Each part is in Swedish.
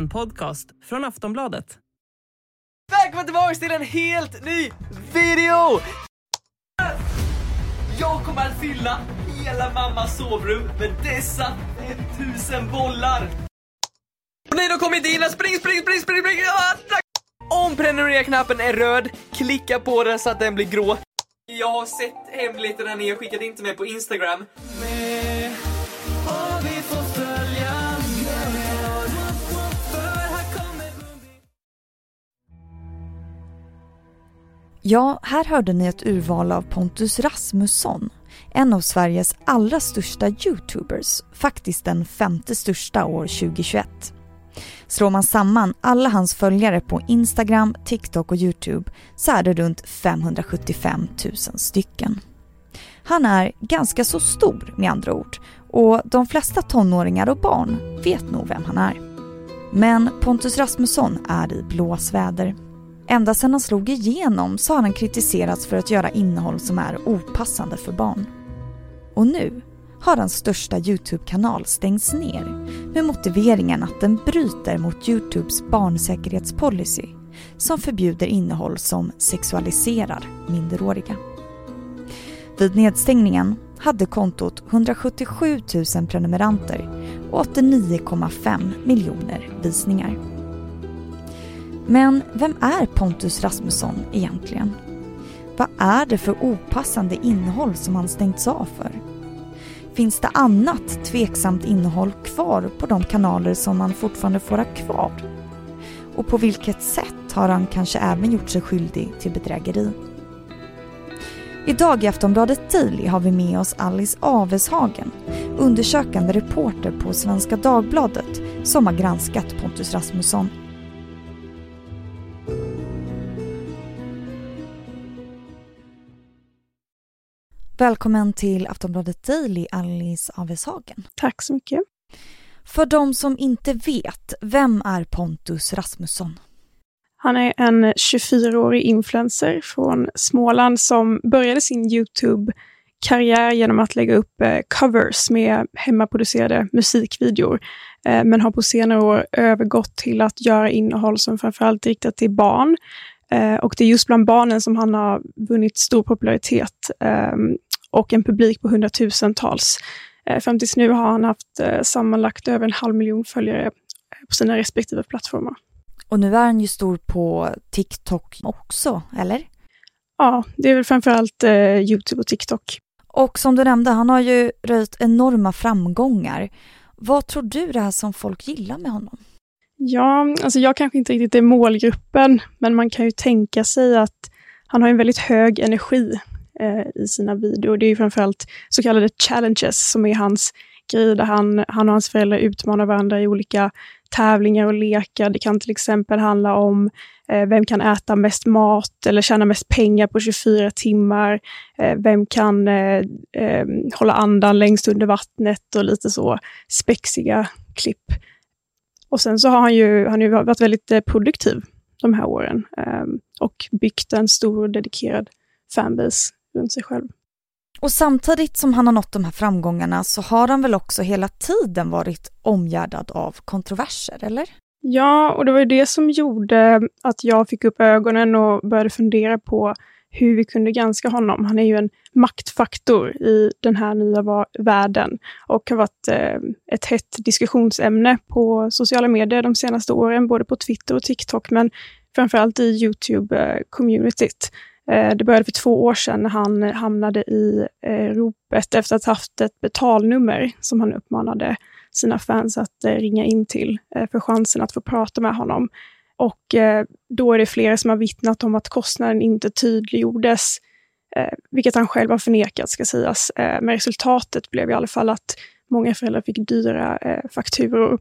En podcast från Aftonbladet. Välkommen tillbaka till en helt ny video! Jag kommer att fylla hela mammas sovrum med dessa 1000 bollar! Och nej, de kommer inte hinna! Spring, spring, spring, spring, spring! Ah, Om prenumerera-knappen är röd, klicka på den så att den blir grå. Jag har sett hemligheterna ni har skickat in till mig på Instagram. Men... Ja, här hörde ni ett urval av Pontus Rasmusson. En av Sveriges allra största YouTubers. Faktiskt den femte största år 2021. Slår man samman alla hans följare på Instagram, TikTok och Youtube så är det runt 575 000 stycken. Han är ganska så stor med andra ord och de flesta tonåringar och barn vet nog vem han är. Men Pontus Rasmusson är i blåsväder. Ända sedan han slog igenom så har han kritiserats för att göra innehåll som är opassande för barn. Och nu har hans största Youtube-kanal stängts ner med motiveringen att den bryter mot Youtubes barnsäkerhetspolicy som förbjuder innehåll som sexualiserar minderåriga. Vid nedstängningen hade kontot 177 000 prenumeranter och 89,5 miljoner visningar. Men vem är Pontus Rasmusson egentligen? Vad är det för opassande innehåll som han stängts av för? Finns det annat tveksamt innehåll kvar på de kanaler som han fortfarande får ha kvar? Och på vilket sätt har han kanske även gjort sig skyldig till bedrägeri? Idag i Aftonbladet Daily har vi med oss Alice Aveshagen, undersökande reporter på Svenska Dagbladet som har granskat Pontus Rasmusson. Välkommen till Aftonbladet Daily, Alice Aveshagen. Tack så mycket. För de som inte vet, vem är Pontus Rasmusson? Han är en 24-årig influencer från Småland som började sin YouTube-karriär genom att lägga upp eh, covers med hemmaproducerade musikvideor. Eh, men har på senare år övergått till att göra innehåll som framförallt riktat till barn. Eh, och det är just bland barnen som han har vunnit stor popularitet ehm, och en publik på hundratusentals. Fram tills nu har han haft sammanlagt över en halv miljon följare på sina respektive plattformar. Och nu är han ju stor på TikTok också, eller? Ja, det är väl framförallt eh, Youtube och TikTok. Och som du nämnde, han har ju röjt enorma framgångar. Vad tror du det är som folk gillar med honom? Ja, alltså jag kanske inte riktigt är målgruppen, men man kan ju tänka sig att han har en väldigt hög energi eh, i sina videor. Det är ju framförallt så kallade challenges som är hans grej, där han, han och hans föräldrar utmanar varandra i olika tävlingar och lekar. Det kan till exempel handla om eh, vem kan äta mest mat eller tjäna mest pengar på 24 timmar? Eh, vem kan eh, eh, hålla andan längst under vattnet och lite så spexiga klipp. Och sen så har han ju, han ju varit väldigt eh, produktiv de här åren eh, och byggt en stor och dedikerad fanbase runt sig själv. Och samtidigt som han har nått de här framgångarna så har han väl också hela tiden varit omgärdad av kontroverser, eller? Ja, och det var ju det som gjorde att jag fick upp ögonen och började fundera på hur vi kunde granska honom. Han är ju en maktfaktor i den här nya världen och har varit eh, ett hett diskussionsämne på sociala medier de senaste åren, både på Twitter och TikTok, men framförallt i Youtube-communityt. Eh, det började för två år sedan när han hamnade i eh, ropet efter att ha haft ett betalnummer som han uppmanade sina fans att eh, ringa in till för chansen att få prata med honom. Och då är det flera som har vittnat om att kostnaden inte tydliggjordes, vilket han själv har förnekat ska sägas. Men resultatet blev i alla fall att många föräldrar fick dyra fakturor.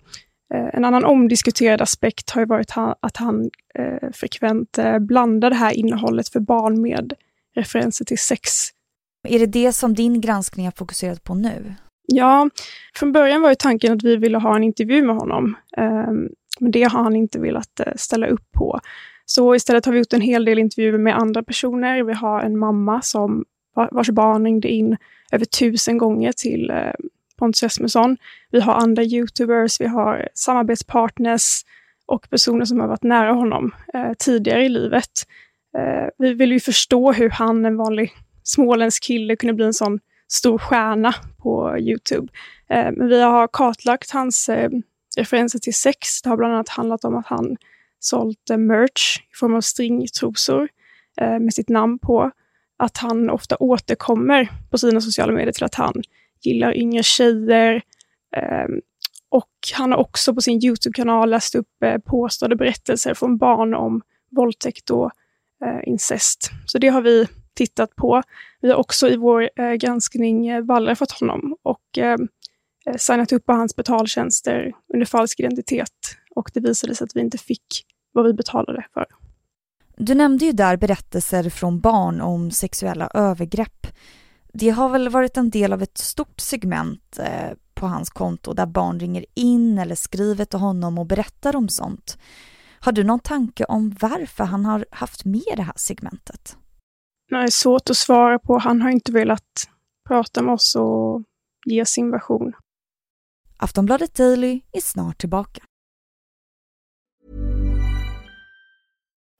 En annan omdiskuterad aspekt har varit att han eh, frekvent eh, blandar det här innehållet för barn med referenser till sex. Är det det som din granskning har fokuserat på nu? Ja, från början var ju tanken att vi ville ha en intervju med honom. Eh, men det har han inte velat eh, ställa upp på. Så istället har vi gjort en hel del intervjuer med andra personer. Vi har en mamma som vars barn ringde in över tusen gånger till eh, Pontus Rasmusson. Vi har andra Youtubers, vi har samarbetspartners och personer som har varit nära honom eh, tidigare i livet. Eh, vi vill ju förstå hur han, en vanlig småländsk kille, kunde bli en sån stor stjärna på Youtube. Eh, men vi har kartlagt hans eh, referenser till sex. Det har bland annat handlat om att han sålt eh, merch i form av stringtrosor eh, med sitt namn på. Att han ofta återkommer på sina sociala medier till att han gillar yngre tjejer. Ehm, och han har också på sin Youtube-kanal läst upp eh, påstådda berättelser från barn om våldtäkt och eh, incest. Så det har vi tittat på. Vi har också i vår eh, granskning wallrafat honom och ehm, signat upp på hans betaltjänster under falsk identitet. Och det visade sig att vi inte fick vad vi betalade för. Du nämnde ju där berättelser från barn om sexuella övergrepp. Det har väl varit en del av ett stort segment eh, på hans konto där barn ringer in eller skriver till honom och berättar om sånt. Har du någon tanke om varför han har haft med det här segmentet? Är svårt att svara på. Han har inte velat prata med oss och ge sin version. Aftonbladet Daily är snart tillbaka.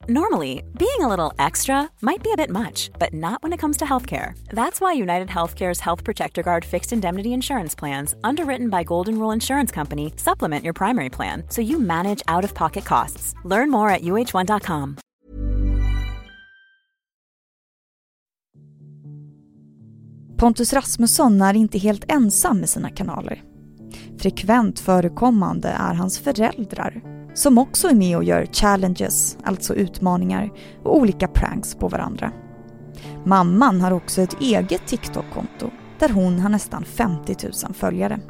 Normally, being a little extra might be a bit much, but not when it comes to healthcare. That's why United Healthcare's Health Protector Guard fixed indemnity insurance plans, underwritten by Golden Rule Insurance Company, supplement your primary plan so you manage out of pocket costs. Learn more at uh1.com. Pontus Rasmusson är inte helt ensam med sina kanaler. Frekvent förekommande är hans föräldrar som också är med och gör challenges, alltså utmaningar, och olika pranks på varandra. Mamman har också ett eget TikTok-konto där hon har nästan 50 000 följare.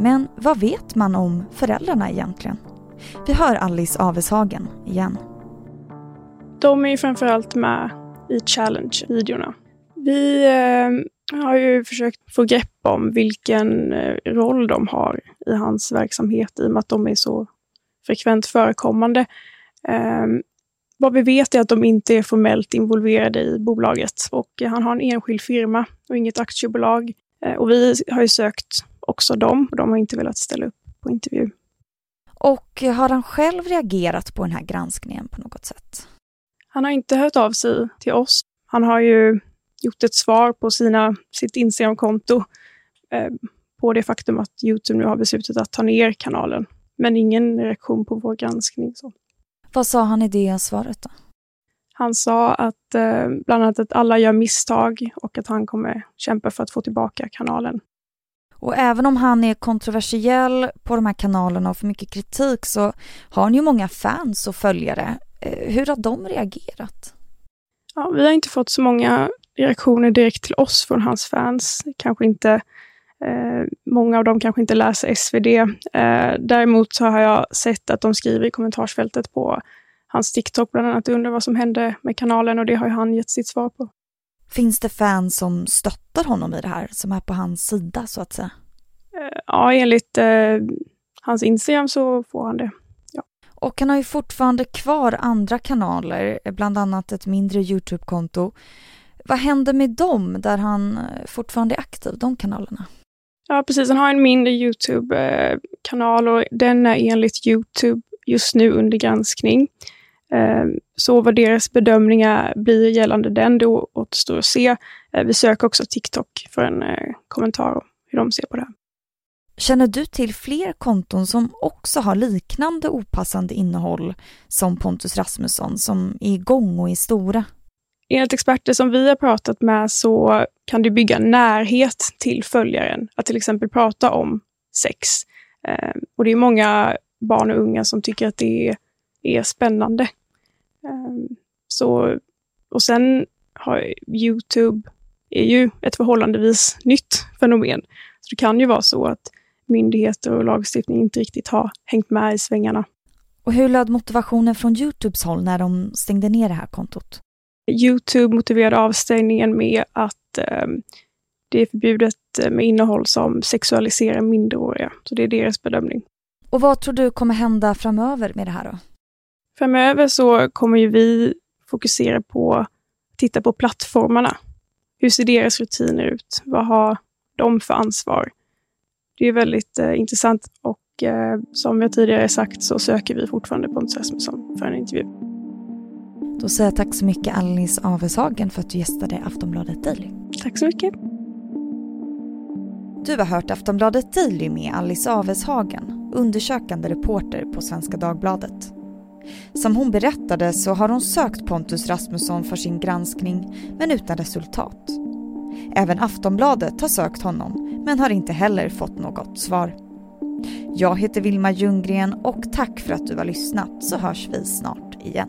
Men vad vet man om föräldrarna egentligen? Vi hör Alice Aveshagen igen. De är ju framförallt med i challenge-videorna. Vi eh, har ju försökt få grepp om vilken eh, roll de har i hans verksamhet i och med att de är så frekvent förekommande. Um, vad vi vet är att de inte är formellt involverade i bolaget och han har en enskild firma och inget aktiebolag. Uh, och vi har ju sökt också dem och de har inte velat ställa upp på intervju. Och har han själv reagerat på den här granskningen på något sätt? Han har inte hört av sig till oss. Han har ju gjort ett svar på sina, sitt Instagramkonto eh, på det faktum att Youtube nu har beslutat att ta ner kanalen. Men ingen reaktion på vår granskning. Så. Vad sa han i det svaret då? Han sa att eh, bland annat att alla gör misstag och att han kommer kämpa för att få tillbaka kanalen. Och även om han är kontroversiell på de här kanalerna och får mycket kritik så har han ju många fans och följare. Eh, hur har de reagerat? Ja, vi har inte fått så många reaktioner direkt till oss från hans fans. Kanske inte många av dem kanske inte läser SvD. Eh, däremot så har jag sett att de skriver i kommentarsfältet på hans TikTok bland annat undrar vad som hände med kanalen och det har ju han gett sitt svar på. Finns det fans som stöttar honom i det här, som är på hans sida så att säga? Eh, ja, enligt eh, hans Instagram så får han det. Ja. Och han har ju fortfarande kvar andra kanaler, bland annat ett mindre Youtube-konto. Vad händer med dem, där han fortfarande är aktiv, de kanalerna? Ja, precis. Han har en mindre Youtube-kanal och den är enligt Youtube just nu under granskning. Ehm, så vad deras bedömningar blir gällande den, det återstår att se. Eh, vi söker också TikTok för en eh, kommentar om hur de ser på det. Känner du till fler konton som också har liknande opassande innehåll som Pontus Rasmusson, som är igång och är stora? Enligt experter som vi har pratat med så kan du bygga närhet till följaren. Att till exempel prata om sex. Eh, och det är många barn och unga som tycker att det är, är spännande. Eh, så, och sen har Youtube är ju ett förhållandevis nytt fenomen. Så det kan ju vara så att myndigheter och lagstiftning inte riktigt har hängt med i svängarna. Och hur löd motivationen från Youtubes håll när de stängde ner det här kontot? Youtube motiverade avstängningen med att eh, det är förbjudet eh, med innehåll som sexualiserar minderåriga. Så det är deras bedömning. Och vad tror du kommer hända framöver med det här då? Framöver så kommer ju vi fokusera på att titta på plattformarna. Hur ser deras rutiner ut? Vad har de för ansvar? Det är väldigt eh, intressant och och eh, som jag tidigare sagt så söker vi fortfarande Pontus Rasmusson för en intervju. Då säger jag tack så mycket Alice Aveshagen för att du gästade Aftonbladet Daily. Tack så mycket. Du har hört Aftonbladet Daily med Alice Aveshagen, undersökande reporter på Svenska Dagbladet. Som hon berättade så har hon sökt Pontus Rasmusson för sin granskning men utan resultat. Även Aftonbladet har sökt honom men har inte heller fått något svar. Jag heter Vilma Ljunggren och tack för att du har lyssnat så hörs vi snart igen.